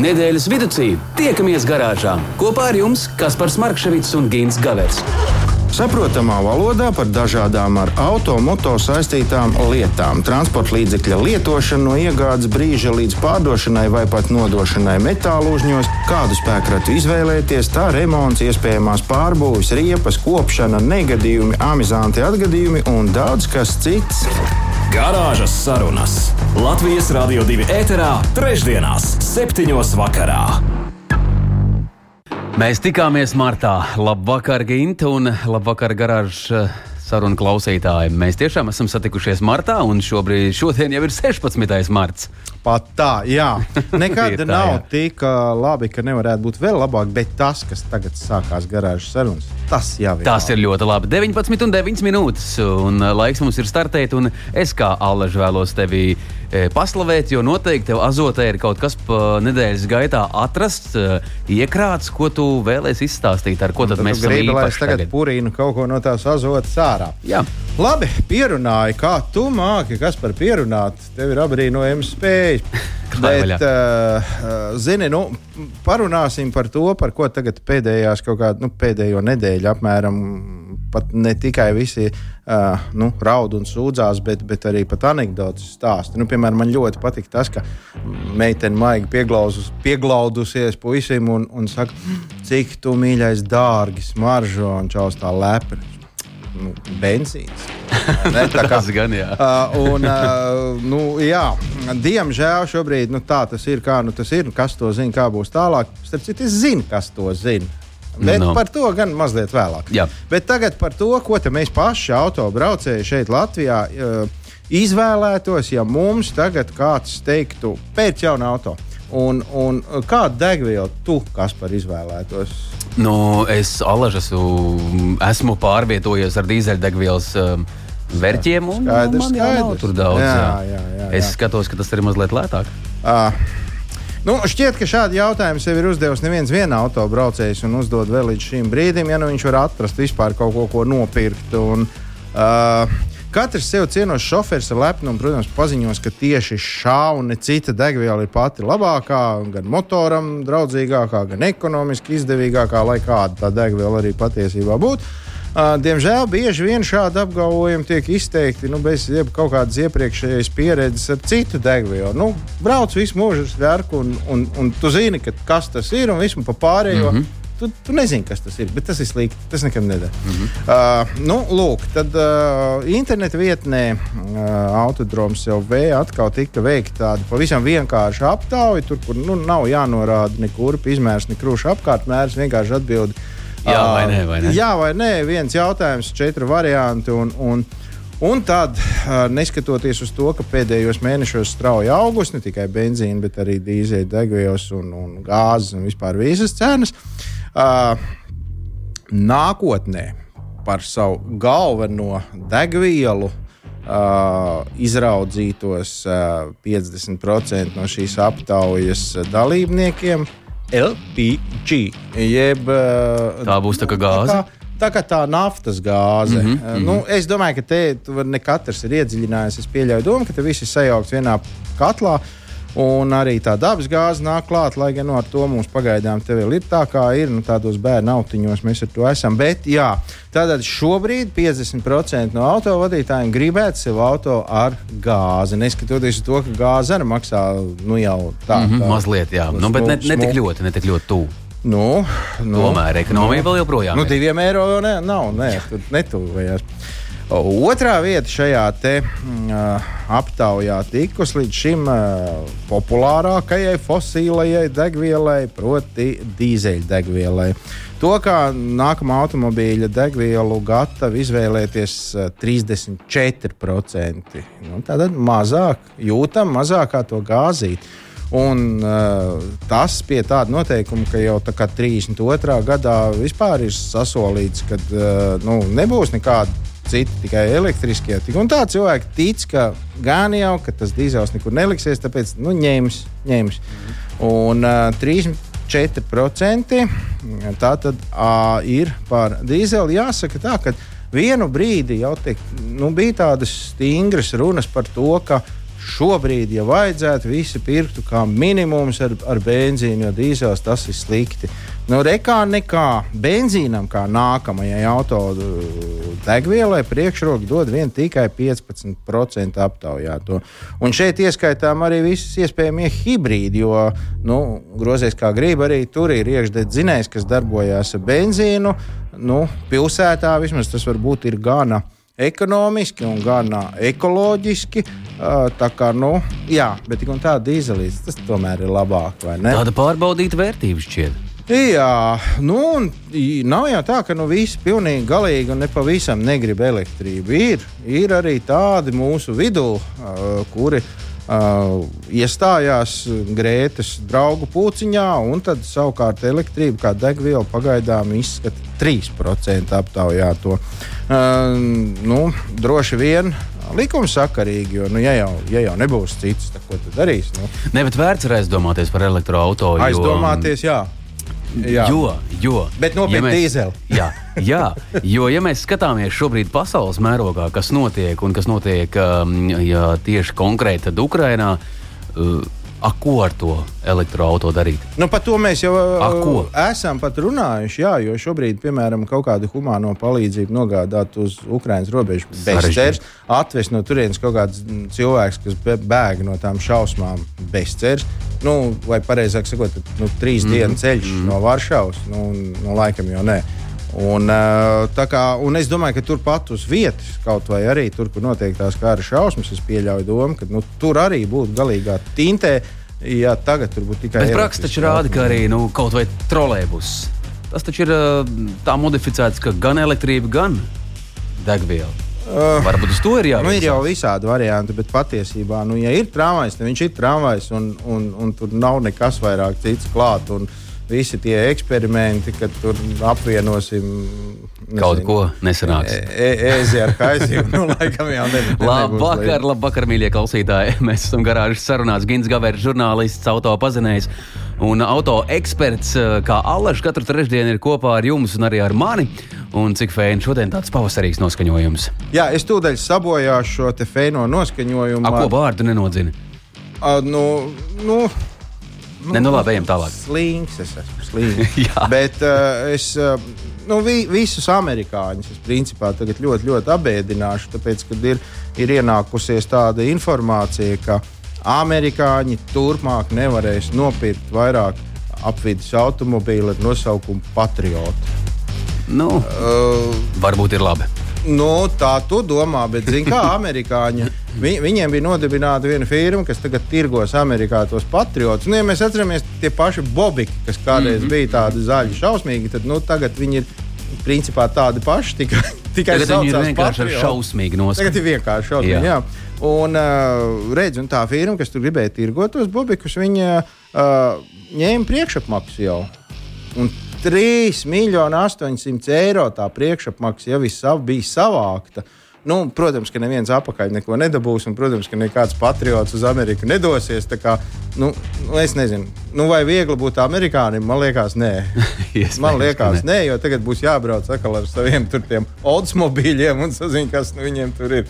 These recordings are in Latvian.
Nedēļas vidū tiekamies garāžā kopā ar jums Kaspars Markevits un Gins Gavers. Saprotamā valodā par dažādām ar automoto saistītām lietām, transporta līdzekļa lietošanu no iegādes brīža līdz pārdošanai vai pat nodošanai metālu uzņos, kādu spēkratu izvēlēties, tā remonts, iespējamās pārbūves, riepas, kopšana, negadījumi, amizanti atgadījumi un daudz kas cits. Garāžas sarunas Latvijas Rādio 2 ēterā, trešdienās, septiņos vakarā. Mēs tikāmies martā. Labvakar, Ginte, un labvakar, garāžas sarunu klausītāji. Mēs tiešām esam satikušies martā, un šobrīd, šodien jau ir 16. marts. Pat tā, jā. Nekad tā, nav jā. tik labi, ka nevarētu būt vēl labāk, bet tas, kas tagad sākās garāžas sarunas, tas jau ir. Tas labi. ir ļoti labi. 19 un 9 minūtes, un laiks mums ir startēt, un es kā Allaž vēlos tevi paslavēt, jo noteikti tev azotē ir kaut kas nedēļas gaitā atrasts, e, iekrāts, ko tu vēlēsies izstāstīt. Ar ko tad, tad mēs gribam? Lai es tagad, tagad purīnu kaut ko no tās azotas ārā. Jā. Labi, pierunāji, kā tu māki, kas par pierunāt. Tev ir apbrīnojams spējas. Bet, uh, zini, nu, parunāsim par to, par ko tagad pēdējās kaut kādā nu, pēdējo nedēļu apmēram pat ne tikai visi uh, nu, raud un sūdzās, bet, bet arī pat anekdotas stāsta. Nu, piemēram, man ļoti patīk tas, ka meitene maigi pieglaudusies puisim un, un saka, cik tu mīļais, dārgi, smaržo un čaus tā lepni. Nu, benzīns. Ne, tā kā, tas gan jā. Uh, un, uh, nu, jā, diemžēl šobrīd nu, tā tas ir. Kā nu, tas ir, kas to zina, kā būs tālāk. Starp citu, es zinu, kas to zina. Bet no. par to gan mazliet vēlāk. Jā. Bet tagad par to, ko mēs paši autobraucēji šeit Latvijā uh, izvēlētos, ja mums tagad kāds teiktu, pēc jauna auto. Un, un kādu degvielu tu, kas par izvēlētos? Nu, es alažas, esmu pārvietojies ar dīzeļdegvielas. Um, Vērķiem un skaidrs, skaidrs. tur daudz. Jā, jā, jā, jā. Es skatos, ka tas ir mazliet lētāk. Uh, Nu, šķiet, ka šādi jautājumi sev ir uzdevis neviens viens autobraucējs un uzdod vēl līdz šim brīdim, ja nu viņš var atrast vispār kaut ko, ko nopirkt. Un, uh, Katrs sev cienošs šofērs ar lepnumu, protams, paziņos, ka tieši šā un ne cita degviela ir pati labākā, gan motoram draudzīgākā, gan ekonomiski izdevīgākā, lai kāda tā degviela arī patiesībā būtu. Diemžēl bieži vien šādi apgalvojumi tiek izteikti nu, bez kaut kādas iepriekšējas pieredzes ar citu degvielu. Nu, brauc visu mūžu uz vērku, un, un, un tu zini, ka, kas tas ir, un visu pa pārējo. Mm -hmm. Tu, tu nezini, kas tas ir, bet tas ir slikti. Tas nekam neder. Mm -hmm. uh, nu, lūk, tad uh, interneta vietnē uh, Autodroms jau vēja atkal tika veikta tāda pavisam vienkārša aptauja, tur, kur nu, nav jānorāda nekur izmērs, ne krūša apkārtmērs, vienkārši atbildi Jā, vai nē, vai nē? Jā, vai nē, viens jautājums, četri varianti. Un, un, un tad, neskatoties uz to, ka pēdējos mēnešos strauji augus ne tikai benzīna, bet arī dīzeļdegvielas un, un gāzes un vispār visas cenas, uh, nākotnē par savu galveno degvielu Uh, izraudzītos uh, 50% no šīs aptaujas dalībniekiem LPG. Jeb, uh, tā būs tā kā gāze. Tā, tā kā tā naftas gāze. Mm -hmm, nu, es domāju, ka te ne katrs ir iedziļinājies. Es pieļauju domu, ka te viss ir sajaukts vienā katlā. Uh, Un arī tā dabas gāze nāk klāt, lai gan no ar to mums pagaidām ir tā, kā ir. Nu, tādos bērnu autiņos mēs ar to esam. Bet, jā, tātad šobrīd 50% no autovadītājiem gribētu sev auto ar gāzi. Neskatoties uz to, ka gāze arī maksā nu, jau tā. Mm -hmm, tā mazliet, jā, nu, bet ne, ne tik ļoti, ne tik ļoti tuvu. Nu, nu, Tomēr ekonomija nu, vēl joprojām. Nu, diviem eiro jau ne, nav. Nē, tur netuvojās. Otrā vieta šajā te, uh, aptaujā tikus līdz šim uh, populārākajai fosilajai degvielai, proti, dīzeļdegvielai. To, kā nākamā automobīļa degvielu gatavi izvēlēties uh, 34%. Nu, tad mazāk jūtam, mazākā to gāzīt. Un, uh, tas pie tāda noteikuma, ka jau tā kā 32. gadā vispār ir sasolīts, ka uh, nu, nebūs nekāda citi tikai elektriskie. Un tā cilvēki tic, ka gan jau ka tas dīzels nekur neliksies, tāpēc nu, ņems, ņems. Un uh, 34% tā tad uh, ir par dīzeli. Jāsaka tā, ka vienu brīdi jau te, nu, bija tādas stingras runas par to, ka šobrīd, ja vajadzētu, visi pirktu kā minimums ar, ar benzīnu, jo dīzels tas ir slikti. Nu, rekā nekā benzīnam, kā nākamajai auto degvielai, priekšroku dod vien tikai 15% aptaujāto. Un šeit ieskaitām arī visas iespējamie hibrīdi, jo nu, grozies kā grib, arī tur ir iekšdedzinējs, kas darbojas ar benzīnu. Nu, pilsētā vismaz tas varbūt ir gana ekonomiski un gan ekoloģiski. Tā kā, nu, jā, bet tik un tā dīzelīts tas tomēr ir labāk. Tāda pārbaudīta vērtība šķiet. Jā, nu, nav jau tā, ka nu, visi pilnīgi galīgi un nepavisam negrib elektrību. Ir, ir arī tādi mūsu vidū, uh, kuri uh, iestājās Grētas draugu pūciņā, un tad savukārt elektrība kā degviela pagaidām izskata 3% aptaujā to. Uh, nu, droši vien likumsakarīgi, jo, nu, ja jau, ja jau nebūs cits, tad ko tu darīsi? Nu? Ne, bet vērts ir aizdomāties par elektroautorātu. Aizdomāties, jo... jā. Jā. Jo, jo, Bet nopietni ja dīzeļi. jā, jā, jo, ja mēs skatāmies šobrīd pasaules mērogā, kas notiek un kas notiek um, ja tieši konkrēti Ukrajinā, uh, A, ko ar to elektroautorātu darīt? Nu, par to mēs jau ko? esam runājuši. Jā, jo šobrīd, piemēram, kaut kādu humāno palīdzību nogādāt uz Ukraiņas robežu bezcerības, atvest no turienes kaut kāds cilvēks, kas bēg no tām šausmām bezcerības nu, vai pareizāk sakot, nu, trīs mm dienu ceļš mm no Varšavas. Nu, no laikam jau nē. Un, kā, un es domāju, ka turpat uz vietas, kaut vai arī tur, kur notiek tās kara šausmas, es pieļauju domu, ka nu, tur arī būtu galīgā tintē. Ja tagad tur būtu tikai. Bet praksa taču rāda, ka arī nu, kaut vai trolēbus. Tas taču ir tā modificēts, ka gan elektrība, gan degviela. Uh, Varbūt uz to ir jābūt. Nu, ir jau visādi varianti, bet patiesībā, nu, ja ir tramvajs, tad viņš ir tramvajs, un, un, un tur nav nekas vairāk cits klāt. Visi tie eksperimenti, kad tur apvienosim nezinu, kaut ko nesanāks. Ēzi e, e ar haiziem, nu, laikam jau nebūs. Labvakar, labvakar, mīļie klausītāji. Mēs esam garāžas sarunās. Gins Gavērs, žurnālists, auto pazinējs un auto eksperts, kā Allaž, katru trešdienu ir kopā ar jums un arī ar mani. Un cik fēni šodien tāds pavasarīgs noskaņojums? Jā, es tūdaļ sabojāšu šo te fēno noskaņojumu. A, ko vārdu nenodzina? A, nu, nu, nu, ne, nu labi, ejam tālāk. Slings, es esmu slings. Bet uh, es. Uh, Nu, vi, visus amerikāņus es principā ļoti, ļoti apbēdināšu, tāpēc, ka ir, ir ienākusies tāda informācija, ka amerikāņi turpmāk nevarēs nopirkt vairāk apvidus automobīlu ar nosaukumu Patriot. Nu, uh, varbūt ir labi. Nu, tā tu domā, bet zini, kā amerikāņi. Vi, viņiem bija nodibināta viena firma, kas tagad tirgos Amerikā tos patriotus. Nu, ja mēs atceramies tie paši bobiki, kas kādreiz mm -hmm. bija tādi zaļi, šausmīgi, tad nu, tagad viņi ir principā tādi paši. Tikai, tikai tagad viņi ir vienkārši patrioti. šausmīgi noskaņoti. Tagad ir vienkārši šausmīgi. Jā. Jā. Un uh, redz, un tā firma, kas tur gribēja tirgot tos bobikus, viņa uh, ņēma priekšapmaksu jau. Un 3 miljoni 800 eiro tā priekšapmaksa jau sav, bija savākta. Nu, protams, ka neviens apakaļ neko nedabūs, un, protams, ka nekāds patriots uz Ameriku nedosies. Kā, nu, nu, es nezinu, nu, vai viegli būt amerikānim. Man liekas, nē. man liekas, nē, jo tagad būs jābrauc ar saviem oldsmobīļiem un saziņot, kas nu, viņiem tur ir.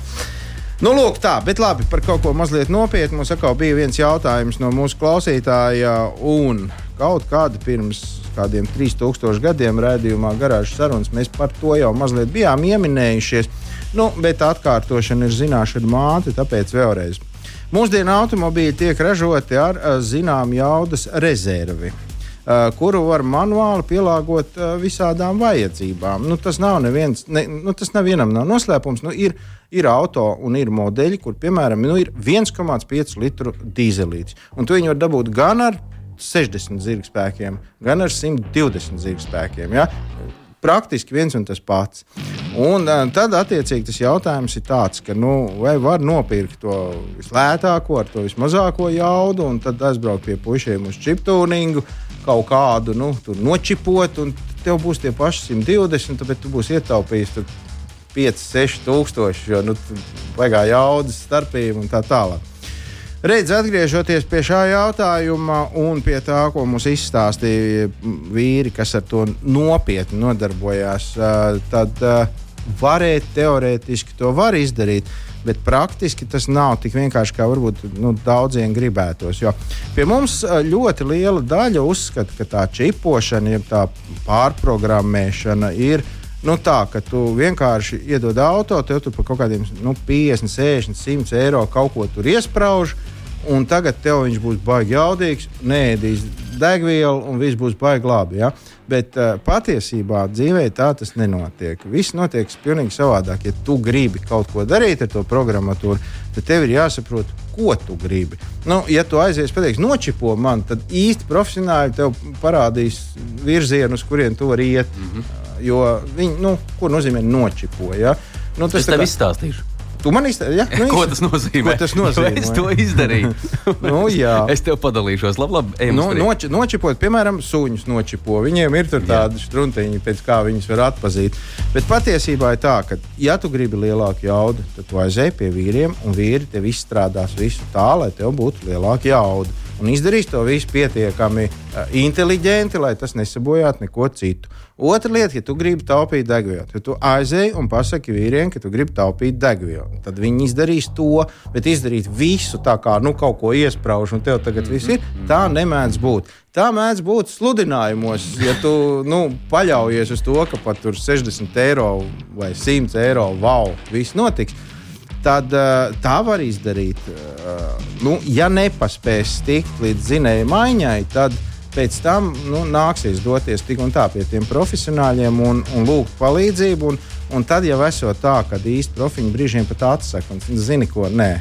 Nu, lūk, tā, bet labi, par kaut ko mazliet nopietnu. Mums atkal bija viens jautājums no mūsu klausītāja, un kaut kāda pirms kādiem 3000 gadiem rādījumā garāžas sarunas mēs par to jau mazliet bijām ieminējušies. Nu, bet atkārtošana ir zināšana māte, tāpēc vēlreiz. Mūsdienu automobīļi tiek ražoti ar zināmu jaudas rezervi. Uh, kuru var manuāli pielāgot uh, visādām vajadzībām. Nu, tas nav neviens, ne, nu, tas nav vienam nav noslēpums. Nu, ir, ir auto un ir modeļi, kur, piemēram, nu, ir 1,5 litru dīzelīts. Un to viņi var dabūt gan ar 60 zirgspēkiem, gan ar 120 zirgspēkiem. Ja? praktiski viens un tas pats. Un uh, tad, attiecīgi, tas jautājums ir tāds, ka, nu, vai var nopirkt to vislētāko, ar to vismazāko jaudu, un tad aizbraukt pie pušiem uz čiptūningu, kaut kādu nu, nočipot, un tev būs tie paši 120, bet tu būsi ietaupījis 5, 6 tūkstoši, jo nu, vajag jaudas starpību un tā tālāk. Redz, atgriežoties pie šā jautājuma un pie tā, ko mums izstāstīja vīri, kas ar to nopietni nodarbojās, tad varēt teorētiski to var izdarīt. bet praktiski tas nav tik vienkārši, kā varbūt nu, daudziem gribētos. Jo pie mums ļoti liela daļa uzskata, ka tā čipošana, jeb tā pārprogrammēšana ir nu, tā, ka tu vienkārši iedod auto, tev tur par kaut kādiem nu, 50, 60, 100 eiro kaut ko tur iesprāž. Un tagad tev viņš būs baigi jaudīgs, neēdīs degvielu un viss būs baigi labi. Ja? Bet uh, patiesībā dzīvē tā tas nenotiek. Viss notiek pilnīgi savādāk. Ja tu gribi kaut ko darīt ar to programmatūru, tad tev ir jāsaprot, ko tu gribi. Nu, ja tu aizies pateiks, nočipo man, tad īsti profesionāli tev parādīs virzienu, uz kurien tu vari iet. Mm -hmm. Jo viņi, nu, ko nozīmē nočipo? Ja? Nu, tas es tev kā... izstāstīšu. Tu man izteici, ja? nu, ko tas nozīmē? Ko tas nozīmē? Jo es to izdarīju. nu, jā. es tev padalīšos. Labi, labi. Nu, noči, nočipot, piemēram, suņus nočipo. Viņiem ir tādi struntiņi, pēc kā viņus var atpazīt. Bet patiesībā ir tā, ka, ja tu gribi lielāku jaudu, tad tu aizēji pie vīriem, un vīri tev izstrādās visu tā, lai tev būtu lielāka jauda. Un izdarīs to visu pietiekami uh, inteliģenti, lai tas nesabojātu neko citu. Otra lieta, ja tu gribi taupīt degvielu, tad tu aizēji un pasaki vīriem, ka tu gribi taupīt degvielu. Tad viņi izdarīs to, bet izdarīt visu tā kā nu, kaut ko iesprāž, un tev tagad viss ir. Tā nemēdz būt. Tā mēdz būt sludinājumos, ja tu nu, paļaujies uz to, ka pat 60 eiro vai 100 eiro wow, viss notiks. Tad uh, tā var izdarīt. Uh, nu, ja nepaspēs tikt līdz zinēju maiņai, tad pēc tam nu, nāksies doties tik un tā pie tiem profesionāļiem un, un lūgt palīdzību. Un, un tad jau esot tā, ka īsti profiņi brīžiem pat atsaka un zini, ko nē,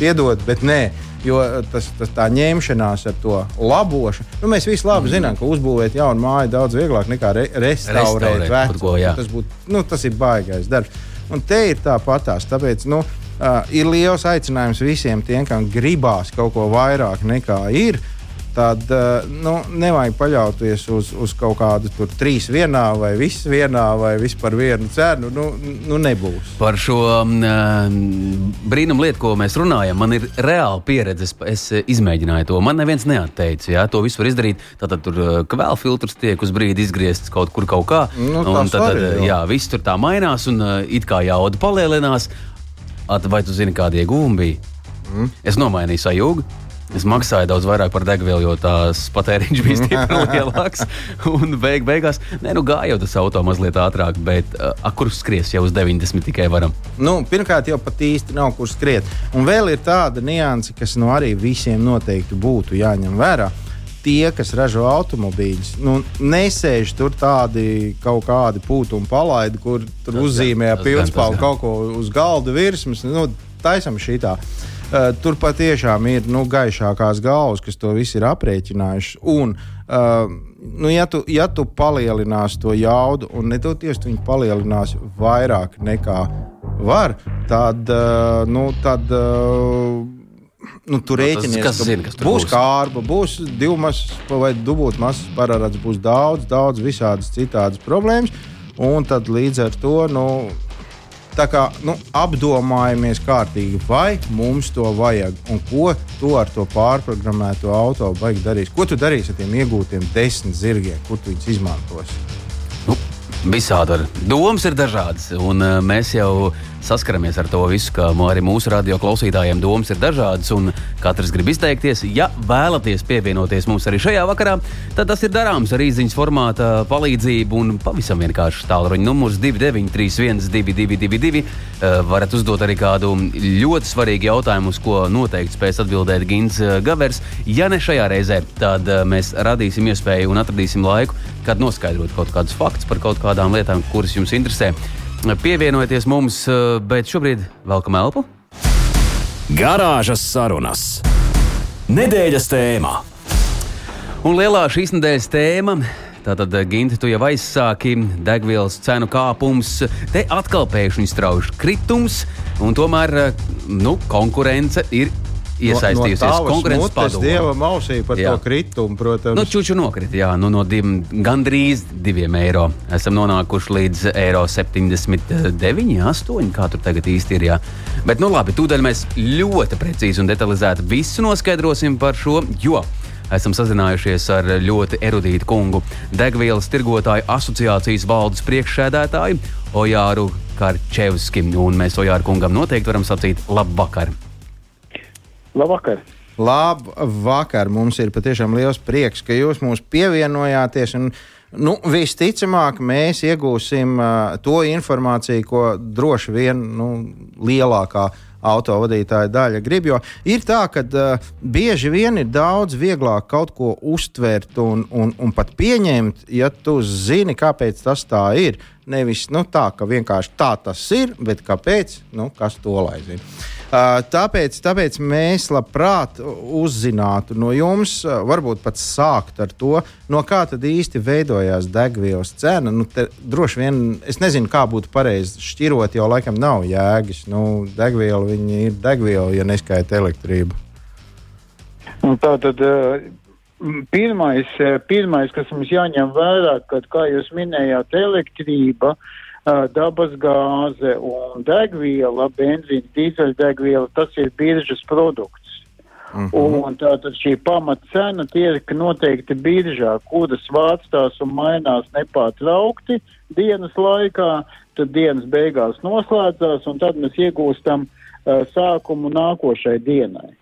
piedod, bet nē. Jo tas, tas tā ņemšanās ar to labošanu, nu, mēs visi labi mm. zinām, ka uzbūvēt jaunu māju daudz vieglāk nekā re, restaurēt vecu. Tas, būt, nu, tas ir baigais darbs. Un te ir tāpatās. Tāpēc nu, uh, ir liels aicinājums visiem tiem, kam gribās kaut ko vairāk nekā ir. Uh, tad eh, nu, nevajag paļauties uz, uz kaut kādu tur trīs vienā vai viss vienā vai vispār vienu cenu. Nu, nu nebūs. Par šo uh, brīnumu lietu, ko mēs runājam, man ir reāla pieredze. Es, izmēģināju to. Man neviens neatteica. Jā, to visu var izdarīt. Tad tur uh, kvēl filtrs tiek uz brīdi izgriezts kaut kur kaut kā. Nu, un tad, tad jā. jā, viss tur tā mainās un uh, it kā jauda palielinās. At, vai tu zini, kādi iegūmi bija? Mm. Es nomainīju sajūgu. Es maksāju daudz vairāk par degvielu, jo tās patēriņš bija stipri lielāks. Un beig, beigās, nē, nu gāja jau tas auto mazliet ātrāk, bet uh, kur skries jau uz 90 tikai varam? Nu, pirmkārt, jau pat īsti nav kur skriet. Un vēl ir tāda nianse, kas nu arī visiem noteikti būtu jāņem vērā. Tie, kas ražo automobīļus, nu, nesēž tur tādi kaut kādi pūtumi palaidi, kur tur uzzīmē pildspalvu kaut ko uz galda virsmas. Nu, taisam šī tā. Uh, tur patiešām ir nu, gaišākās galvas, kas to visu ir aprēķinājuši. Un, uh, nu, ja, tu, ja tu palielināsi to jaudu, un netoties tu viņu palielinās vairāk nekā var, tad, uh, nu, tad uh, nu, tur rēķinies, kas zina, kas būs, būs kārba, būs divu masas vai dubult masas parāds, būs daudz, daudz visādas citādas problēmas. Un tad līdz ar to nu, kā nu, apdomājamies kārtīgi, vai mums to vajag un ko tu ar to pārprogrammēto auto baigi darīsi. Ko tu darīsi ar tiem iegūtiem desmit zirgiem, kur tu viņus izmantosi? Nu, visādi var. Domas ir dažādas, un uh, mēs jau saskaramies ar to visu, ka arī mūsu radio klausītājiem domas ir dažādas, un katrs grib izteikties. Ja vēlaties pievienoties mums arī šajā vakarā, tad tas ir darāms ar īsiņas formāta palīdzību un pavisam vienkārši tālruņa numurs 2931, 222. Varat uzdot arī kādu ļoti svarīgu jautājumu, uz ko noteikti spēs atbildēt Gins eh, Gavers. Ja ne šajā reizē, tad eh, mēs radīsim iespēju un atradīsim laiku, kad noskaidrot kaut kādus faktus par kaut kādām lietām, kuras jums interesē pievienojieties mums, eh, bet šobrīd velkam elpu. Garāžas sarunas. Nedēļas tēmā. Un lielā šīs nedēļas tēma Tātad, eh, Ginti, tu jau aizsāki degvielas cenu kāpums, te atkal pēkšņi strauji kritums, un tomēr eh, nu, konkurence ir iesaistījusies no, no konkurences padomē. Dieva mausī par jā. to kritumu, protams. Nu, čuču nokrita, jā, nu, no div, gandrīz diviem eiro. Esam nonākuši līdz eiro 79, 8, kā tur tagad īsti ir. Jā. Bet, nu labi, tūdaļ mēs ļoti precīzi un detalizēti visu noskaidrosim par šo, jo esam sazinājušies ar ļoti erudītu kungu, degvielas tirgotāju asociācijas valdes priekšsēdētāju Ojāru Karčevski. Un mēs to Jārkungam noteikti varam sacīt labvakar. Labvakar! Labvakar! Mums ir patiešām liels prieks, ka jūs mums pievienojāties. Un, nu, visticamāk, mēs iegūsim uh, to informāciju, ko droši vien nu, lielākā autovadītāja daļa grib. Jo ir tā, ka uh, bieži vien ir daudz vieglāk kaut ko uztvert un, un, un pat pieņemt, ja tu zini, kāpēc tas tā ir. Nevis nu, tā, ka vienkārši tā tas ir, bet kāpēc, nu, kas to lai zina. Tāpēc, tāpēc mēs labprāt uzzinātu no jums, varbūt pat sākt ar to, no kā tad īsti veidojās degvielas cena. Nu, te, droši vien es nezinu, kā būtu pareizi šķirot, jo laikam nav jēgas. Nu, degviela ir degviela, ja neskaita elektrību. Nu, tā tad pirmais, pirmais, kas mums jāņem vērā, kad, kā jūs minējāt, elektrība uh, dabas gāze un degviela, benzīna, dīzeļdegviela, tas ir biržas produkts. Uh mhm. -huh. Un tātad šī pamatcena tiek noteikti biržā, kuras vāctās un mainās nepārtraukti dienas laikā, tad dienas beigās noslēdzās, un tad mēs iegūstam uh, sākumu nākošai dienai.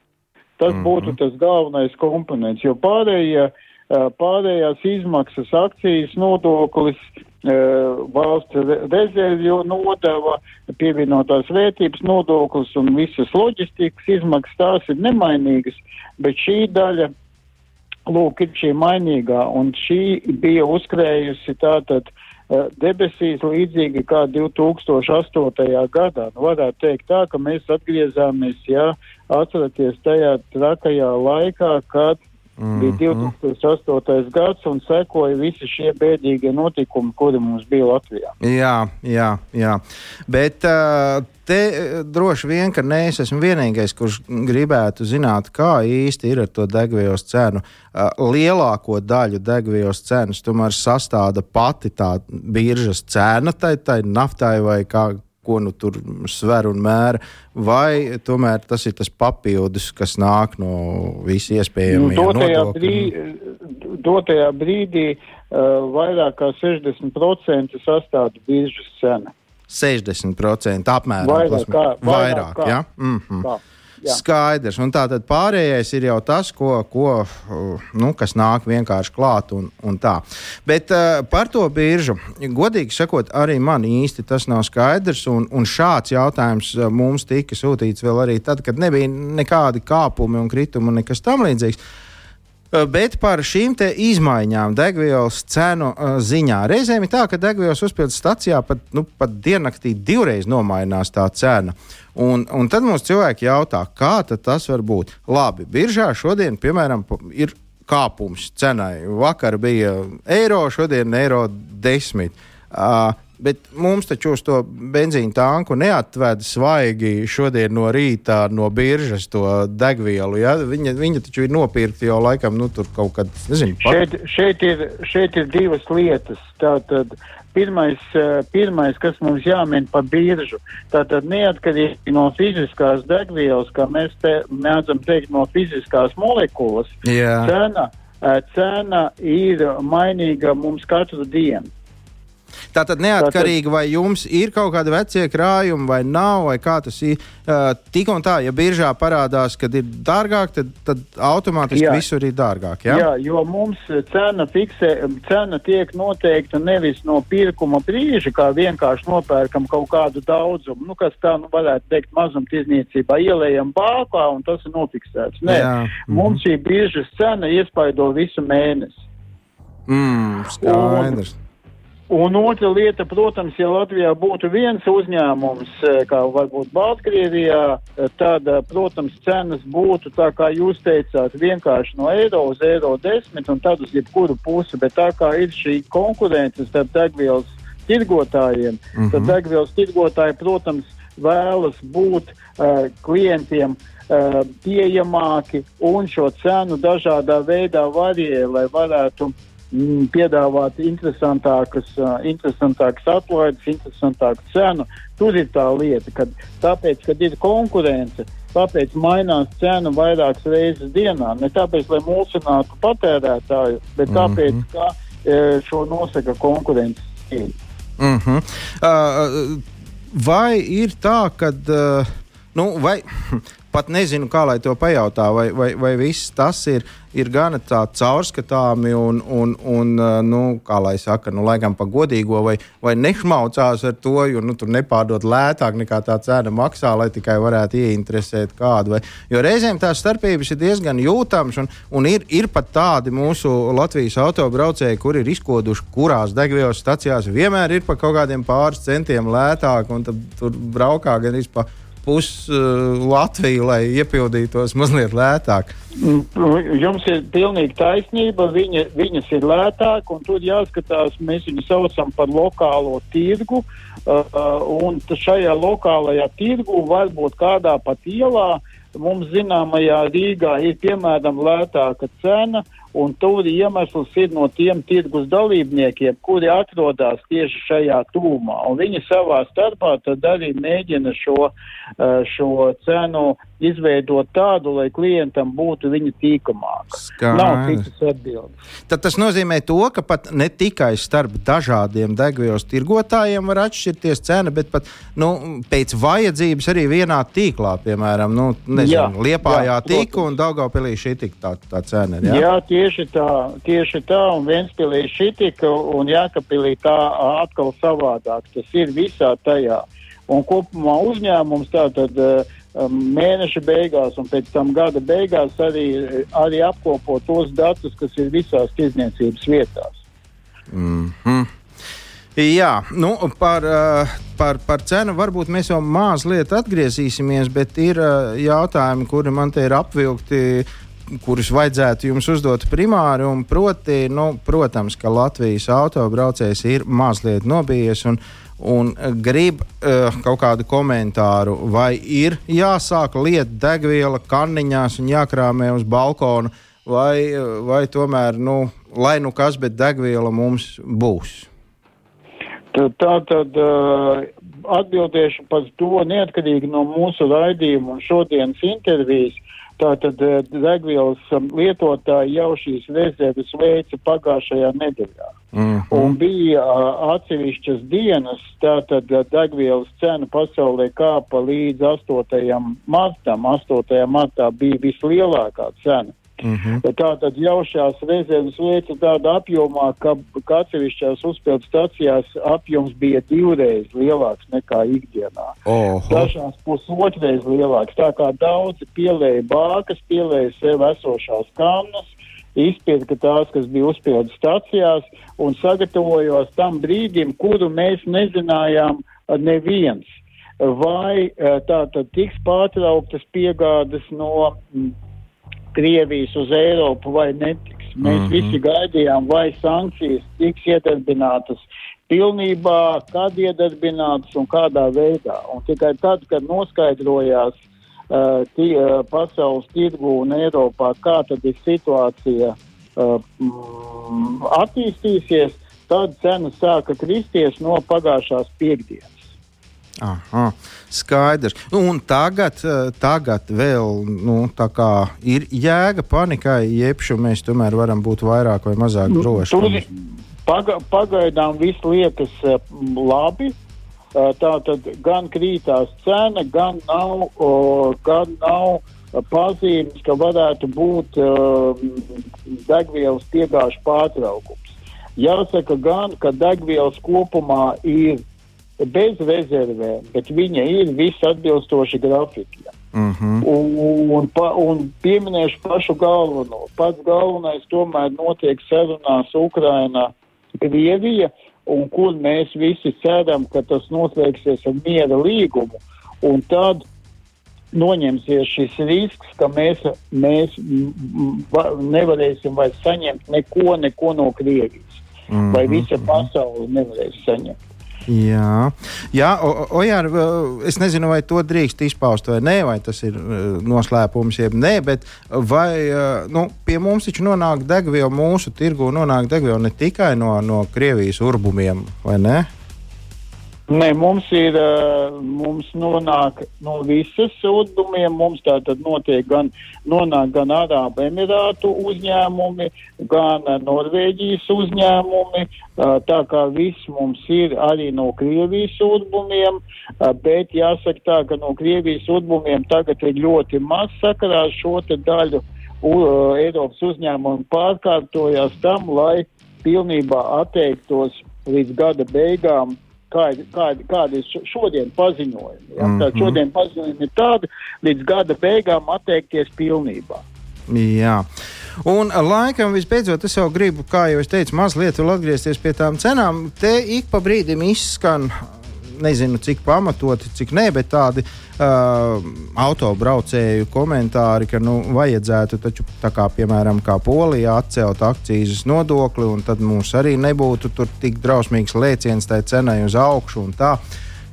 Tas uh mhm. -huh. būtu tas galvenais komponents, jo pārējie, uh, pārējās izmaksas, akcijas nodoklis, valsts rezervju nodeva, pievienotās vērtības nodoklis un visas loģistikas izmaksas tās ir nemainīgas, bet šī daļa, lūk, ir šī mainīgā, un šī bija uzkrējusi tātad debesīs līdzīgi kā 2008. gadā. Nu, varētu teikt tā, ka mēs atgriezāmies, jā, atceraties tajā trakajā laikā, kad Mm, bija 2008. Mm. gads un sekoja visi šie bēdīgie notikumi, kuri mums bija Latvijā. Jā, jā, jā. bet te droši vien, ka ne es esmu vienīgais, kurš gribētu zināt, kā īsti ir ar to degvielas cenu. Lielāko daļu degvielas cenas tomēr sastāda pati tā biržas cena, tai, tai naftai vai kā ko nu tur sver un mēra, vai tomēr tas ir tas papildus, kas nāk no visiem iespējamiem nu, dotajā, brī, dotajā brīdī uh, vairāk kā 60% sastāv biržas cena. 60% apmēram. Vairāk, kā, vairāk, vairāk kā. Ja? Mm -hmm. kā. Jā. Skaidrs. Un tā tad pārējais ir jau tas, ko, ko, nu, kas nāk vienkārši klāt un, un tā. Bet uh, par to biržu, godīgi sakot, arī man īsti tas nav skaidrs. Un, un šāds jautājums uh, mums tika sūtīts vēl arī tad, kad nebija nekādi kāpumi un kritumi un nekas tam līdzīgs. Uh, bet par šīm izmaiņām degvielas cenu uh, ziņā. Reizēm ir tā, ka degvielas uzpildes stacijā pat, nu, pat diennaktī divreiz nomainās tā cena. Un, un tad mums cilvēki jautā, kā tas var būt. Labi, biržā šodien, piemēram, ir kāpums cenai. Vakar bija eiro, šodien eiro desmit. Uh, Bet mums taču uz to benzīna tanku neatveda svaigi šodien no rīta no biržas to degvielu. Ja? Viņa, viņa taču ir nopirkta jau laikam nu, tur kaut kad. Nezinu, šeit, šeit, ir, šeit ir divas lietas. Tātad, pirmais, eh, pirmais, kas mums jāmin par biržu, tātad neatkarīgi no fiziskās degvielas, kā mēs te mēdzam teikt, no fiziskās molekulas, Jā. cena, eh, cena ir mainīga mums katru dienu. Tātad neatkarīgi vai jums ir kaut kādi vecie krājumi vai nav, vai kā tas ir. Uh, tik un tā, ja biržā parādās, kad ir dārgāk, tad, tad automātiski jā. visur ir dārgāk. Ja? Jā, jo mums cena, fiksē, cena tiek noteikta nevis no pirkuma brīža, kā vienkārši nopērkam kaut kādu daudzumu, nu, kas tā nu, varētu teikt mazumtirdzniecībā, ielējam bākā un tas ir nofiksēts. Nē, jā. mums šī biržas cena iespaido visu mēnesi. Mm, skaidrs. Un, Un otra lieta, protams, ja Latvijā būtu viens uzņēmums, eh, kā varbūt Baltkrievijā, eh, tad, eh, protams, cenas būtu tā, kā jūs teicāt, vienkārši no eiro uz eiro desmit un tad uz jebkuru pusi, bet tā kā ir šī konkurence starp degvielas tirgotājiem, mm -hmm. tad mhm. degvielas tirgotāji, protams, vēlas būt uh, klientiem uh, pieejamāki un šo cenu dažādā veidā variē, lai varētu uh, piedāvāt interesantākas, uh, interesantākas atlaides, interesantāku cenu. Tur ir tā lieta, ka tāpēc, kad ir konkurence, tāpēc mainās cena vairākas reizes dienā. Ne tāpēc, lai mulsinātu patērētāju, bet tāpēc, mm -hmm. ka e, šo nosaka konkurences cīņa. Mm -hmm. uh, vai ir tā, ka. Uh, nu, vai, pat nezinu, kā lai to pajautā, vai, vai, vai viss tas ir, ir gana caurskatāmi un, un, un nu, kā lai saka, nu, laikam pa godīgo, vai, vai nešmaucās ar to, jo nu, tur nepārdod lētāk nekā tā cena maksā, lai tikai varētu ieinteresēt kādu. Vai, jo reizēm tās starpības ir diezgan jūtamas, un, un ir, ir pat tādi mūsu Latvijas autobraucēji, kuri ir izkoduši, kurās degvielas stacijās vienmēr ir pa kaut kādiem pāris centiem lētāk, un tur braukā gan izpār pusi uh, Latviju, lai iepildītos mazliet lētāk. Mm, jums ir pilnīgi taisnība, viņa, viņas ir lētāk, un tur jāskatās, mēs viņu saucam par lokālo tirgu, uh, un šajā lokālajā tirgu varbūt kādā pat ielā mums zināmajā Rīgā ir piemēram lētāka cena, uh, Un tur iemesls ir no tiem tirgus dalībniekiem, kuri atrodas tieši šajā tūmā. Viņi savā starpā arī mēģina šo, eh, šo cenu izveidot tādu, lai klientam būtu viņa tīkamāks. Nav citas atbildes. Tad tas nozīmē to, ka pat ne tikai starp dažādiem degvielas tirgotājiem var atšķirties cena, bet pat nu, pēc vajadzības arī vienā tīklā, piemēram, nu, nezinu, jā, Liepājā jā, tika un Daugavpilī šī tik tā, tā cena. Jā? jā, tieši tā, tieši tā, un Ventspilī šī tika un Jākapilī tā atkal savādāk. Tas ir visā tajā. Un kopumā uzņēmums tātad mēneša beigās un pēc tam gada beigās arī, arī apkopo tos datus, kas ir visās tirdzniecības vietās. Mm -hmm. Jā, nu, par, par, par cenu varbūt mēs jau mazliet atgriezīsimies, bet ir jautājumi, kuri man te ir apvilkti kurus vajadzētu jums uzdot primāri. Proti, nu, protams, ka Latvijas autobraucējs ir mazliet nobijies. Un, un grib uh, kaut kādu komentāru, vai ir jāsāk liet degviela kanniņās un jākrāmē uz balkona, vai, vai tomēr, nu, lai nu kas, bet degviela mums būs. Tā tad uh, atbildēšu par to neatkarīgi no mūsu raidījuma un šodienas intervijas. Tātad uh, degvielas um, lietotāji jau šīs rezerves veica pagājušajā nedēļā. Mm -hmm. Un bija atsevišķas dienas, tātad degvielas cena pasaulē kāpa līdz 8. martam. 8. martā bija vislielākā cena. Mm -hmm. Tātad jau šās rezerves veica tādā apjomā, ka, ka atsevišķās uzpildu stacijās apjoms bija divreiz lielāks nekā ikdienā. Oho. Dažās pusotreiz lielāks. Tā kā daudzi pielēja bākas, pielēja sev esošās kannas, izpirka tās, kas bija uzpildu stacijās, un sagatavojos tam brīdim, kuru mēs nezinājām neviens. Vai tā tad tiks pārtrauktas piegādes no Krievijas uz Eiropu vai netiks. Mēs mm -hmm. visi gaidījām, vai sankcijas tiks iedarbinātas pilnībā, kad iedarbinātas un kādā veidā. Un tikai tad, kad noskaidrojās uh, tī, uh, pasaules tirgu un Eiropā, kā tad ir situācija uh, attīstīsies, tad cenas sāka kristies no pagājušās piekdienas. Aha, skaidrs. Nu, un tagad, eh, tagad vēl nu, ir jēga panikai, jeb šo mēs tomēr varam būt vairāk vai mazāk nu, droši. Paga, pagaidām viss liekas uh, labi. Uh, tā tad gan krītās cena, gan nav, uh, gan nav pazīmes, ka varētu būt degvielas piegāžu pārtraukums. Jāsaka gan, ka degvielas kopumā ir bez rezervēm, bet viņa ir visatbilstoši grafikiem. Mm -hmm. un, un, pa, un pieminēšu pašu galveno. Pats galvenais tomēr notiek sarunās Ukrainā, Krievija, un kur mēs visi ceram, ka tas noslēgsies ar miera līgumu. Un tad noņemsies šis risks, ka mēs, mēs nevarēsim vairs saņemt neko, neko no Krievijas. Mm -hmm. Vai visa mhm. pasaule nevarēs saņemt. Jā, Jā Ojār, es nezinu, vai to drīkst izpaust vai nē, vai tas ir noslēpums, jeb nē, bet vai nu, pie mums taču nonāk degviela, mūsu tirgu nonāk degviela ne tikai no, no Krievijas urbumiem, vai ne? Nē, mums ir, mums nonāk no visas sūdumiem, mums tātad notiek gan, nonāk gan Arābu Emirātu uzņēmumi, gan Norvēģijas uzņēmumi, tā kā viss mums ir arī no Krievijas sūdumiem, bet jāsaka tā, ka no Krievijas sūdumiem tagad ir ļoti maz sakarā šo te daļu Eiropas uzņēmumu pārkārtojās tam, lai pilnībā atteiktos līdz gada beigām kādi, kādi, kādi ir šodien paziņojumi. Ja? Mm -hmm. Šodien paziņojumi ir tādi, līdz gada beigām atteikties pilnībā. Jā. Un laikam visbeidzot, es jau gribu, kā jau es teicu, mazliet atgriezties pie tām cenām. Te ik pa brīdim izskan nezinu, cik pamatoti, cik nē, bet tādi uh, autobraucēju komentāri, ka nu, vajadzētu taču, kā, piemēram, kā Polijā atcelt akcijas nodokli, un tad mums arī nebūtu tik drausmīgs lēciens tai cenai uz augšu.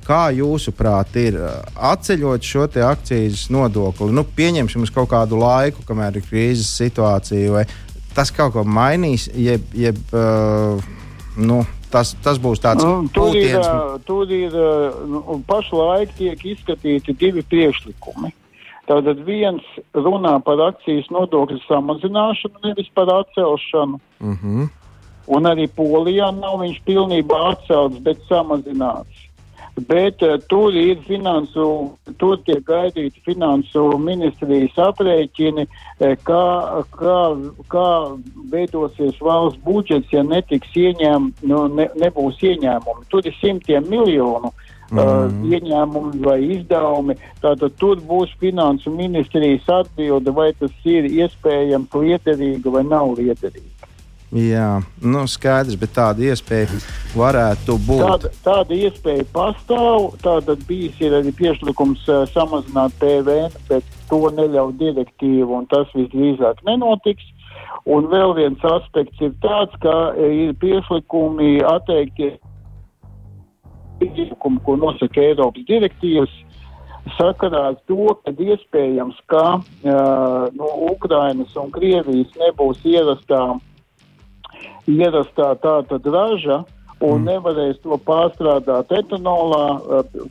Kā jūsuprāt, ir atceļot šo akcijas nodokli? Nu, pieņemsim uz kaut kādu laiku, kamēr ir krīzes situācija, vai tas kaut ko mainīs, jeb, jeb uh, nu, Tas, tas būs tāds nu, tur ir, tur ir nu, pašlaik tiek izskatīti divi priekšlikumi. Tātad viens runā par akcijas nodokļu samazināšanu, nevis par atcelšanu. Uh mhm. -huh. Un arī Polijā nav viņš pilnībā atcelts, bet samazināts bet uh, tur ir finansu, tur tiek gaidīti finansu ministrijas aprēķini, uh, kā, kā, kā veidosies valsts budžets, ja netiks ieņēm, nu, ne, nebūs ieņēmumi. Tur ir simtiem miljonu. Mm. Uh, ieņēmumi vai izdevumi. Tātad tur būs finansu ministrijas atbilde, vai tas ir iespējams liederīgi vai nav liederīgi. Jā, nu skaidrs, bet tāda iespēja varētu būt. Tāda, tāda iespēja pastāv. Tātad bijis arī priekšlikums uh, samazināt PVN, bet to neļauj direktīva, un tas visdrīzāk nenotiks. Un vēl viens aspekts ir tāds, ka ir priekšlikumi atteikties priekšlikumu, ko nosaka Eiropas direktīvas, sakarā ar to, ka iespējams, ka uh, no Ukrainas un Krievijas nebūs ierastām ierastā tāda raža un mm. nevarēs to pārstrādāt etanolā,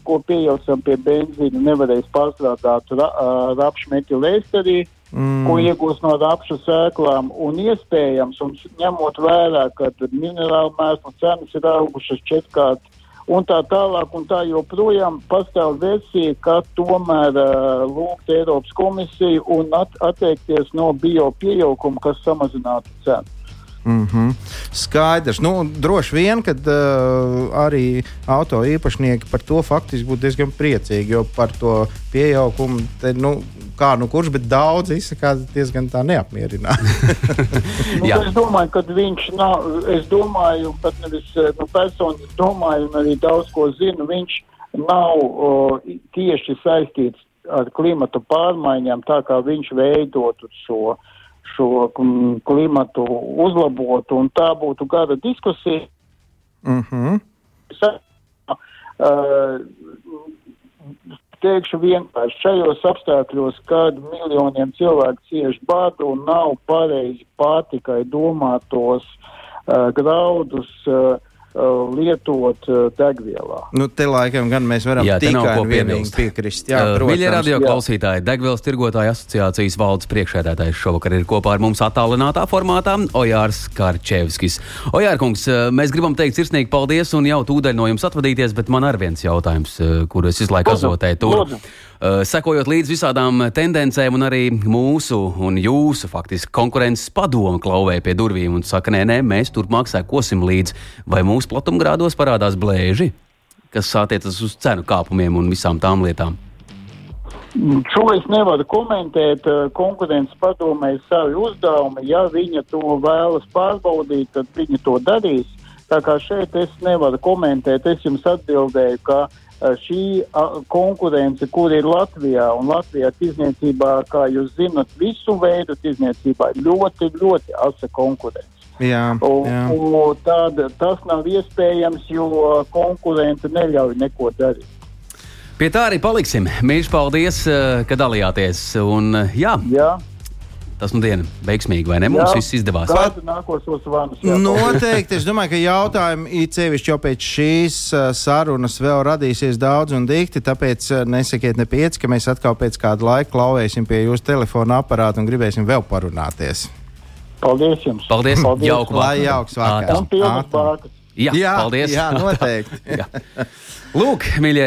ko pieejam pie benzīna, nevarēs pārstrādāt ra, eh, rapšu metilēsterī, mm. ko iegūs no rapšu sēklām, un iespējams, un ņemot vērā, ka minerālu mēslu cenas ir augušas četrkārt, un tā tālāk, un tā joprojām pastāv versija, ka tomēr uh, lūgt Eiropas komisiju un at atteikties no bio pieauguma, kas samazinātu cenu. Mm -hmm. Skaidrs. Nu, droši vien, ka uh, arī auto īpašnieki par to faktiski būtu diezgan priecīgi, jo par to pieaugumu, te, nu, kā nu kurš, bet daudz izsakās diezgan tā neapmierināti. nu, es domāju, ka viņš nav, es domāju, pat nevis nu, personīgi domāju, un arī daudz ko zinu, viņš nav o, tieši saistīts ar klimatu pārmaiņām, tā kā viņš veidotu šo šo klimatu uzlabotu, un tā būtu gada diskusija. Mm -hmm. uh, teikšu vienkārši šajos apstākļos, kad miljoniem cilvēku cieš badu un nav pareizi pārtikai domātos uh, graudus, Uh, lietot uh, degvielā. Nu, te laikam gan mēs varam jā, tikai un vienīgi piekrist. Jā, uh, Mīļie radio klausītāji, Degvielas tirgotāja asociācijas valdes priekšēdētājs šovakar ir kopā ar mums attālinātā formātā Ojārs Karčevskis. Ojārkungs, uh, mēs gribam teikt sirsnīgi paldies un jau tūdaļ no jums atvadīties, bet man ar viens jautājums, kuru es visu laiku azotēju. Uh, sekojot līdz visādām tendencēm, un arī mūsu un jūsu faktiski konkurences padomu klauvē pie durvīm un saka, nē, nē, mēs turpmāk sekosim līdzi, vai mūsu platumgrādos parādās blēži, kas attiecas uz cenu kāpumiem un visām tām lietām. Šo es nevaru komentēt. Uh, konkurences padomē ir savi uzdevumi. Ja viņa to vēlas pārbaudīt, tad viņa to darīs. Tā kā šeit es nevaru komentēt, es jums atbildēju, ka Eh, šī konkurence, kur ir Latvijā, un Latvijā tirzniecībā, kā jūs zinat, visu veidu tirzniecībā ir ļoti, ļoti asa konkurence. Jā, jā. Un, un tāda, tas nav iespējams, jo konkurence neļauj neko darīt. Pie tā arī paliksim. Mīļš, paldies, eh, ka dalījāties. Un, jā. Jā. Tas nu diena veiksmīgi, vai ne? Mums Jā. viss izdevās. Kādu nākošos vanus? jā, Noteikti. Es domāju, ka jautājumi it sevišķi jau pēc šīs uh, sarunas vēl radīsies daudz un dikti. Tāpēc uh, nesakiet ne pieci, ka mēs atkal pēc kāda laika klauvēsim pie jūsu telefona aparāta un gribēsim vēl parunāties. Paldies jums! Paldies! Jauku Lai vakaru. jauks vakars. Jā, jā, paldies! Jā, noteikti. Jā. Lūk, mīļie,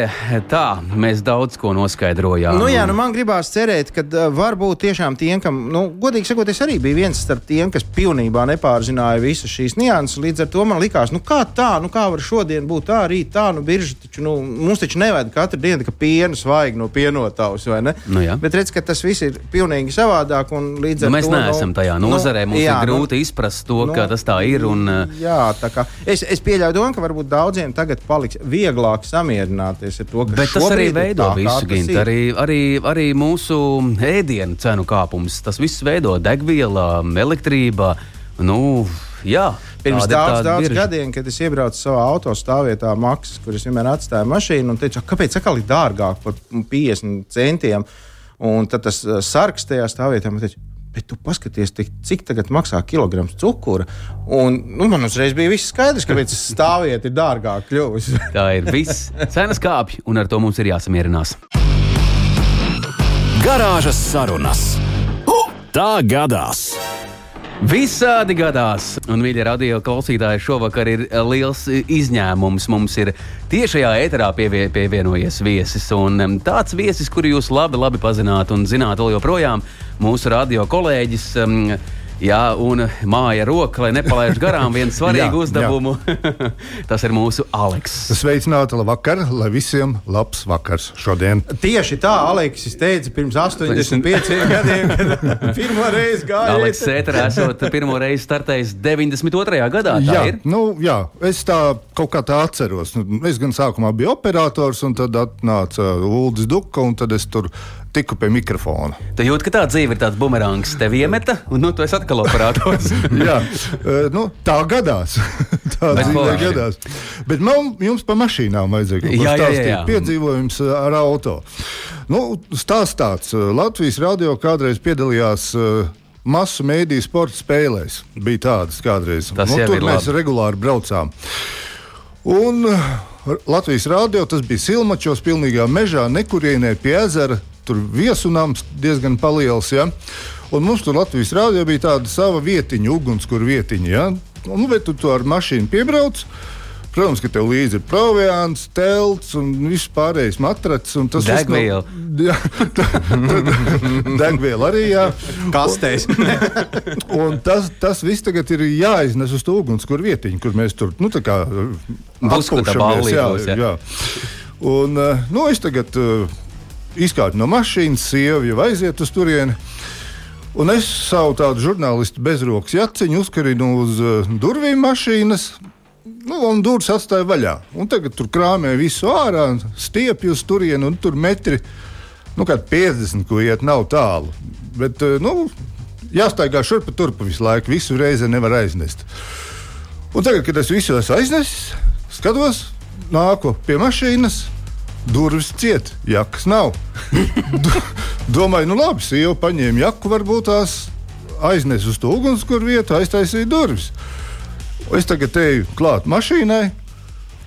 tā mēs daudz ko noskaidrojām. Nu, jā, nu man gribās cerēt, ka varbūt tiešām tiem, kam, nu, godīgi sakot, es arī biju viens starp tiem, kas pilnībā nepārzināja visas šīs nianses. Līdz ar to man likās, nu, kā tā, nu, kā var šodien būt tā, rīt tā, nu, birža taču, nu, mums taču nevajag katru dienu, ka pienu svaig no pienotavas, vai ne? Nu, jā. Bet redz, ka tas viss ir pilnīgi savādāk, un līdz Nu, ar mēs to. neesam tajā nozarē. Mums jā, ir grūti izprast to, nu, ka tas tā ir. Un, Jā, tā kā es, es pieļauju domu, ka varbūt daudziem tagad paliks vieglāk samierināties ar to, ka Bet tas arī veido tā, visu ir. Arī, arī, arī mūsu ēdienu cenu kāpums. Tas viss veido degviela, elektrība. Nu, jā, Pirms daudz, daudz birža. gadiem, kad es iebraucu savā autostāvvietā, maksas, kur es vienmēr atstāju mašīnu, un teicu, kāpēc atkal ir dārgāk par 50 centiem. Un tad tas uh, sarks tajā stāvvietā man teica, bet tu paskaties, cik tagad maksā kilograms cukura. Un nu, man uzreiz bija viss skaidrs, kāpēc stāvvieta ir dārgāk kļuvusi. Tā ir viss. Cenas kāpj, un ar to mums ir jāsamierinās. Garāžas sarunas. Tā gadās! Visādi gadās, un mīļie radio klausītāji, šovakar ir liels izņēmums. Mums ir tiešajā ēterā pievie, pievienojies viesis, un tāds viesis, kuru jūs labi, labi pazināt un zināt vēl joprojām, mūsu radio kolēģis. em, Jā, un māja roka, lai nepalaiž garām vienu svarīgu Jā, uzdevumu. Tas ir mūsu Aleks. Sveicināti, labvakar, lai visiem labs vakars šodien. Tieši tā Aleksis teica pirms 85 gadiem, kad pirmo reizi gāja. Aleks Sēterā esot pirmo reizi startējis 92. gadā. Tā Jā, ir. nu, jā, es tā kaut kā tā atceros. Nu, Es gan sākumā biju operators, un tad atnāca Ulas Duka, un tad es tur tiku pie mikrofona. Tu jūti, ka tā dzīve ir tāds bumerāns, tev iemeta, un nu, tu esi atkal operators. Jā, eh, nu, tā gadās. tā Bet dzīvē forši. gadās. Bet man, jums par mašīnām vajadzēja kaut ko stāstīt. Piedzīvojums eh, ar auto. Nu, stāsts tāds. eh, Latvijas radio kādreiz piedalījās. eh, Masu mēdīju sporta spēlēs bija tādas kādreiz. Tas nu, tur mēs labi. regulāri braucām. Un Latvijas rādio tas bija Silmačos, pilnīgā mežā, nekurienē pie ezera. Tur viesunāms diezgan liels. Ja? Un mums tur Latvijas rādio bija tāda sava vietiņa, ugunskura vietiņa. Ja? Un, bet tu, tu ar mašīnu piebrauc. Protams, ka tev līdzi ir proviants, telts un viss pārējais matracis. un tas viss Degviela. Jā, degviela arī. Jā. Kastēs. Un tas, tas viss tagad ir jāiznes uz to ugunskura vietiņu, kur mēs tur nu, ballī jā, jā. jā. Un, eh, nu, es tagad izkāpu no mašīnas, sieva jau aiziet uz turieni. Un es savu tādu žurnālistu bezrokas jaciņu uzkarinu uz uh, durvīm mašīnas. Nu, un durvis atstāja vaļā. Un tagad tur krāmē visu ārā, stiepjas uz turieni, un tur metri nu, kā 50, ko iet nav tālu. Bet, eh, nu, jāstaigā šurp turp visu laiku, visu reizi nevar aiznest. Un tagad, kad es visu esmu aiznesis, skatos, nāku pie mašīnas. Durvis ciet, jakas nav. Do- Domāju, nu labi, sieva paņēma jaku, varbūt tās aiznes uz to ugunskura vietu, aiztaisīja durvis. Es tagad eju klāt mašīnai,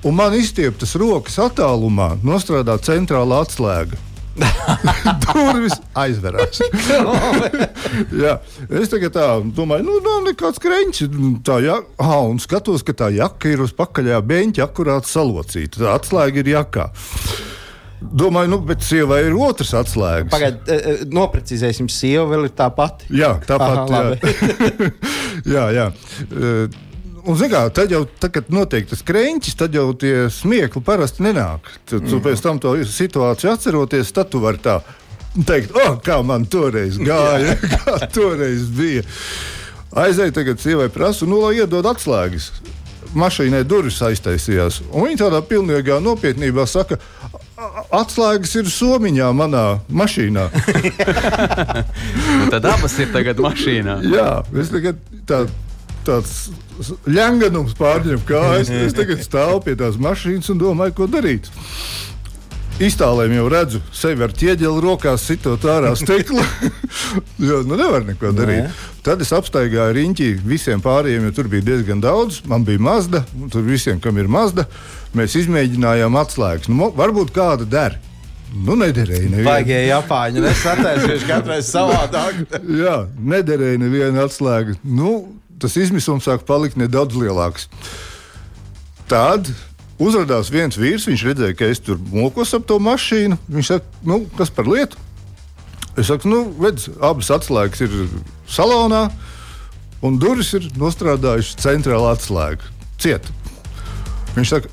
un man izstieptas rokas attālumā nostrādā centrāla atslēga. Durvis aizverās. Jā, es tagad tā domāju, nu, nav nekāds krāšņs. Tā jā, ah, un skatos, ka tā jaka ir uz pakaļā beņķa akurāti salocīta. Tā atslēga ir jakā. Domāju, nu, bet sievai ir otrs atslēgas. Pagaidiet, noprecizēsim, sieva vēl ir tā pati. Jā, tāpat. Aha, jā. jā, jā. Un, kā, tad jau, tad, kad notiek tas krāšņs, tad jau tie smiekli parasti nenāk. Tad, tu pēc tam to situāciju atceroties, tad tu vari tā teikt, oh, kā man toreiz gāja, kā toreiz bija. Aizēju tagad sievai prasu, nu, lai iedod atslēgas. Mašīnai durvis aiztaisījās. Un viņa tādā pilnīgā nopietnībā saka, "A- atslēgas ir somiņā manā mašīnā. Tad abas ir tagad mašīnā. Jā, es tagad tā, tāds ļanganums pārņem kājas. Es tagad stāvu pie tās mašīnas un domāju, ko darīt. Iztālēm jau redzu, sevi ar ķieģeli rokās sitot ārā stiklu. jo, nu nevar neko darīt. Nē. Tad es apstaigāju riņķi visiem pārējiem, jo tur bija diezgan daudz. Man bija mazda, un tur visiem, kam ir mazda, mēs izmēģinājām atslēgas. Nu, varbūt kāda der. Nu, nederēja. neviena. Baigie Japāņi, attēlošu katrai savādāk. Jā, nederēja neviena atslēga. Nu, tas izmisums sāk palikt nedaudz lielāks. Tad uzrādījās viens vīrs, viņš redzēja, ka es tur mokos ap to mašīnu. Viņš saka, nu, kas par lietu? Es saku, nu, redz, abas atslēgas ir salonā, un durvis ir nostrādājušas centrālā atslēga. Ciet. Viņš saka,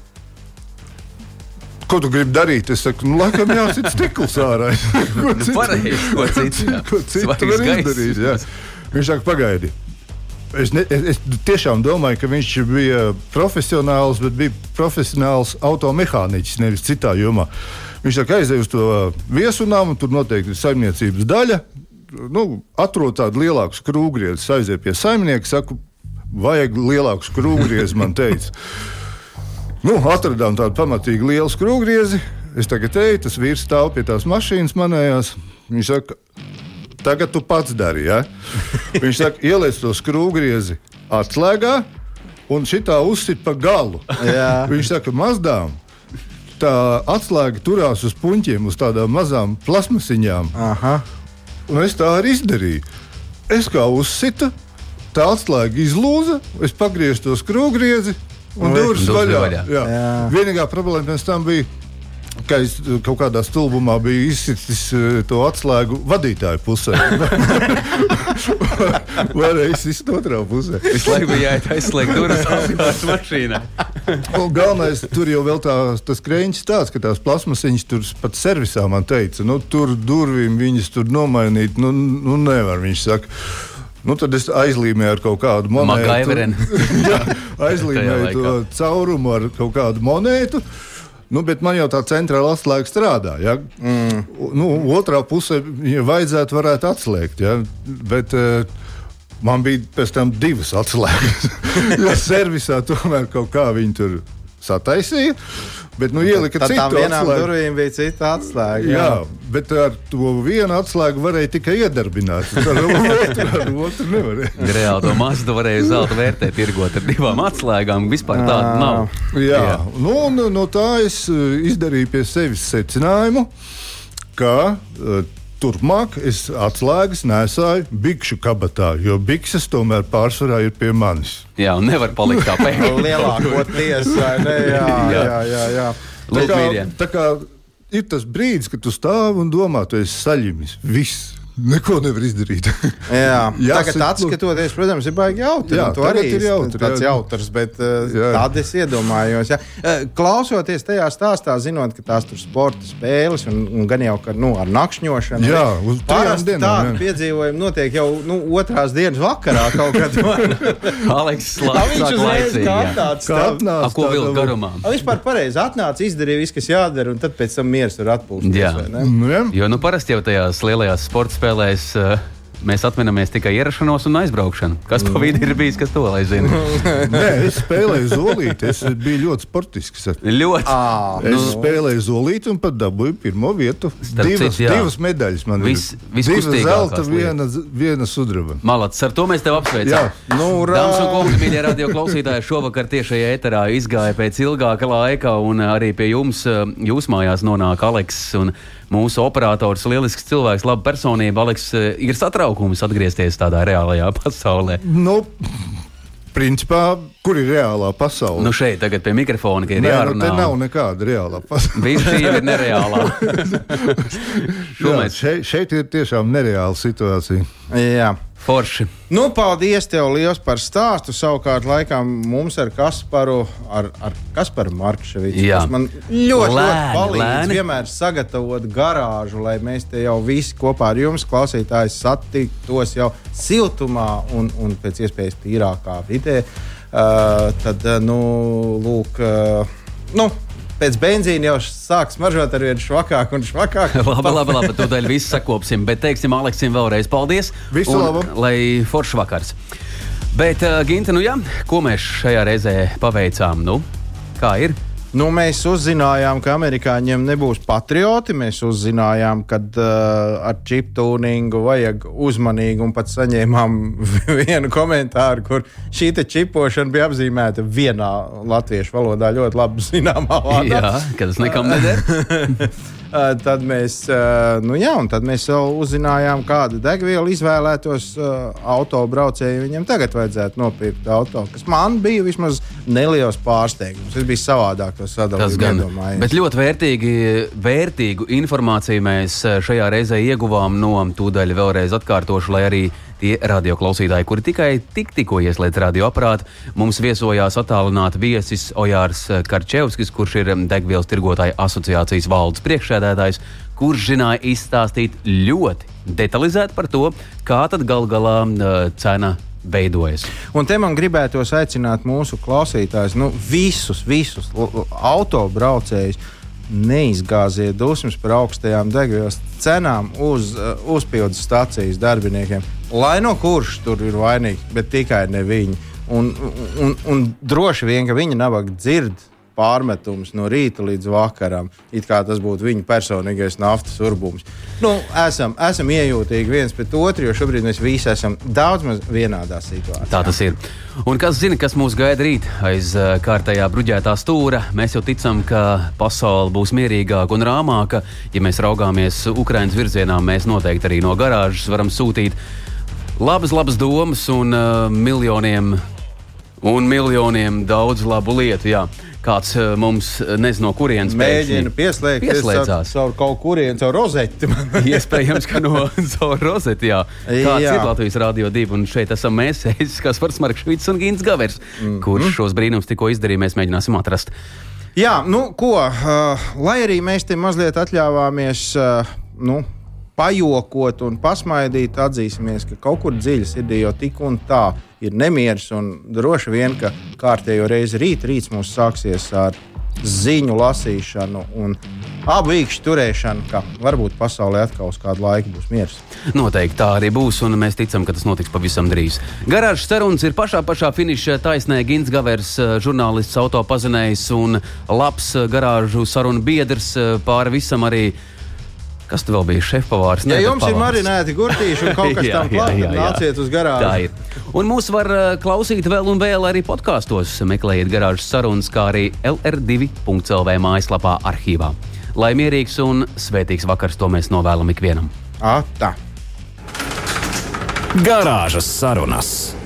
ko tu gribi darīt? Es saku, nu, laikam jāsit stikls ārā. Ko Nu, citu? pareizi, ko citu. Ko citu var izdarīt? Jā. Viņš saka, pagaidi. Es, ne, es, es tiešām domāju, ka viņš bija profesionāls, bet bija profesionāls automehāniķis, nevis citā jomā. Viņš saka, aizej uz to viesunām, un tur noteikti ir saimniecības daļa. Nu, atrod tādu lielāku skrūvgriezi, aizej pie saimnieka, saku, vajag lielāku skrūvgriezi, man teica. Nu, atradām tādu pamatīgi lielu skrūvgriezi. Es tagad eju, tas vīrs stāv pie tās mašīnas manējās. Viņš saka, tagad tu pats dari. Ja? Viņš saka, ieliec to skrūvgriezi atslēgā un šitā uzsit pa galu. Jā. Viņš saka, mazdām. Tā atslēga turās uz puņķiem, uz tādām mazām plasmasiņām. Aha. Un es tā arī izdarīju. Es kā uzsitu, tā atslēga izlūza, es pagriezu to skrūvgriezi un durvis vaļā. Jā. Jā. Vienīgā problēma pēc tam bija. Ka es kaut kādā stulbumā biju izsitis eh, to atslēgu vadītāju pusē. Varēja izsist otrā pusē. Visu laiku bija jāiet aizslēgt durvis apgādes mašīnā. Galvenais, tur jau vēl tā, tas krēķis tāds, ka tās plasmasiņas tur pat servisā man teica, nu, tur durvīm viņas tur nomainīt, nu, nu nevar. Viņš saka, nu, tad es aizlīmēju ar kaut kādu monētu. Aizlīmēju to caurumu ar kaut kādu monētu. Nu, bet man jau tā centrāla atslēga strādā. Ja? Mm. Nu, otrā pusē ja vajadzētu varētu atslēgt. Ja? Bet, uh, Man bija pēc tam divas atslēgas. jo servisā tomēr kaut kā viņi tur sataisīja. Bet, nu, ielika Tad citu tam vienām atslēgu. durvīm bija cita atslēga. Jā, bet ar to vienu atslēgu varēja tikai iedarbināt. Ar otru, ar otru nevarēja. Reāli to mazu varēja zelta vērtēt, tirgot ar divām atslēgām. Vispār tāda nav. Jā, Jā. Nu, un no tā es eh, izdarīju pie sevis secinājumu, ka uh, turpmāk es atslēgas nesāju bikšu kabatā, jo bikses tomēr pārsvarā ir pie manis. Jā, un nevar palikt tā pēkšņi. Lielākoties, vai ne? Jā, jā, jā. jā. Tā Lūdzu, kā, tā kā ir tas brīdis, kad tu stāvi un domā, tu esi saļumis. Viss. Neko nevar izdarīt. Jā, Jā, tagad atskatoties, protams, ir baigi jautri. Jā, tu tagad arī ir jautri, tāds jā. jautrs, bet uh, tad es iedomājos, jā. Uh, klausoties tajā stāstā, zinot, ka tās tur sporta spēles un, un gan jau ka, nu, ar nakšņošanu. Jā, uz parasti dienām, tādi jā. piedzīvojumi notiek jau nu, otrās dienas vakarā kaut kad. Aleks viņš uzreiz laicīgi. kā atnāca A, ko vilkt garumā? A, Vispār pareizi atnāca, izdarīja visu, kas jādara, un tad pēc tam miers var atpūsties. Jā. vai ne? Nu, jā. Jo nu, parasti jau tajās lielajās sporta spēlēs uh, mēs atminamies tikai ierašanos un aizbraukšanu. Kas pa vidu ir bijis, kas to lai zina? Nē, es spēlēju zolīti. Es biju ļoti sportisks. Ļoti. Ā, Es nu, spēlēju zolīti un pat dabūju pirmo vietu. Starp Divas, citu, jā. divas medaļas man Vis- ir. viskustīgākās Divas zelta, viena, viena sudraba. Malats, ar to mēs tevi apsveicam. Jā. Nu! Dāmas un kungi, mīļie radio klausītāji, šovakar tiešajā eterā izgāja pēc ilgāka laika, un arī pie jums, jūs mājās nonāk Aleks. un Mūsu operators, lielisks cilvēks, laba personība. Aleks, eh, ir satraukums atgriezties tādā reālajā pasaulē. Nu, principā, kur ir reālā pasaule? Nu, šeit tagad pie mikrofona, ka ir Nē, nu, jārunā. nav nekāda reālā pasaule. Viss šī ir nereālā. Jā, mēs šeit, šeit ir tiešām nereāla situācija. Jā. Forši. Nu, paldies tev liels par stāstu. Savukārt, laikam mums ar Kasparu, ar, ar Kasparu Markševicu, Jā. kas man ļoti, ļoti Lēni, palīdz lēni. vienmēr sagatavot garāžu, lai mēs te jau visi kopā ar jums, klausītājs, satiktos jau siltumā un, un pēc iespējas tīrākā vidē. Uh, tad, uh, nu, lūk, uh, nu, pēc benzīna jau sāk smaržot ar vien švakāk un švakāk. Labi, labi, labi. Tūdaļ viss sakopsim. Bet teiksim Aleksim vēlreiz paldies. Visu un labu. Lai foršs vakars. Bet, uh, Ginta, nu jā, ko mēs šajā reizē paveicām? Nu, kā ir? Nu, mēs uzzinājām, ka amerikāņiem nebūs patrioti. Mēs uzzinājām, ka uh, ar čip tuningu vajag uzmanīgi, un pat saņēmām vienu komentāru, kur šī čipošana bija apzīmēta vienā latviešu valodā ļoti labi zināmā vārdā. Jā, kad tas nekam neder. Uh, tad mēs, uh, nu jā, tad mēs vēl uzzinājām, kādu degvielu izvēlētos uh, autobraucēji. Viņam tagad vajadzētu nopirkt auto, kas man bija vismaz neliels pārsteigums. Es biju savādāk to sadalījis. Tas gan. Bet ļoti vērtīgi, vērtīgu informāciju mēs šajā reizē ieguvām no tūdaļa vēlreiz atkārtošu, lai arī tie radioklausītāji, kuri tikai tik, tikko ieslēdz radioaparātu, mums viesojās attālināti viesis Ojārs Karčevskis, kurš ir degvielas tirgotāju asociācijas valdes priekšsēdētājs, kurš zināja izstāstīt ļoti detalizēti par to, kā tad gal galā uh, cena veidojas. Un te man gribētos aicināt mūsu klausītājus, nu, visus, visus autobraucējus neizgāziet dusmas par augstajām degvielas cenām uz uh, uzpildes stācijas darbiniekiem. Lai no kurš tur ir vainīgs, bet tikai ne viņi. Un, un, un droši vien, ka viņi nabaga dzird pārmetums no rīta līdz vakaram, it kā tas būtu viņa personīgais naftas urbums. Nu, esam, esam iejūtīgi viens pret otru, jo šobrīd mēs visi esam daudz maz vienādā situācijā. Tā tas ir. Un kas zina, kas mūs gaida rīt aiz uh, kārtējā bruģētā stūra? Mēs jau ticam, ka pasaule būs mierīgāka un rāmāka. Ja mēs raugāmies Ukraiņas virzienā, mēs noteikti arī no garāžas varam sūtīt labas, labas domas un uh, miljoniem un miljoniem daudz labu lietu. Jā kāds eh, mums eh, nezinu, no kurienes mēģina pieslēgties pieslēdzās. caur kaut kurien, caur rozeti. Iespējams, ka no caur rozeti, jā. Kāds jā. ir Latvijas Rādio 2, un šeit esam mēs, kas var Smarkšvits un Gins Gavers, mm kurš šos brīnums tikko izdarīja, mēs mēģināsim atrast. Jā, nu ko, uh, lai arī mēs te mazliet atļāvāmies, uh, nu, pajokot un pasmaidīt, atzīsimies, ka kaut kur dziļi sirdī jau tik un tā ir nemieris. Droši vien, ka kārtējo reizi rīt, rīts mums sāksies ar ziņu lasīšanu un īkšķu turēšanu, ka varbūt pasaulē atkal uz kādu laiku būs miers. Noteikti tā arī būs, un mēs ticam, ka tas notiks pavisam drīz. Garāžas sarunas ir pašā, pašā finiša taisnē. Gins Gavers, žurnālists, autopazinējs un labs garāžu sarunu biedrs pāri visam arī Kas tur vēl bija? Šefpavārs. Ja jums pavārs. ir marinēti gurtīši un kaut kas tam klāts, tad nāciet uz garāžu. Tā ir. Un mūs var uh, klausīt vēl un vēl arī podkāstos. Meklējiet garāžas sarunas, kā arī LR2.CLV mājaslapā arhīvā. Lai mierīgs un svētīgs vakars to mēs novēlam ikvienam. Ata! Garāžas sarunas!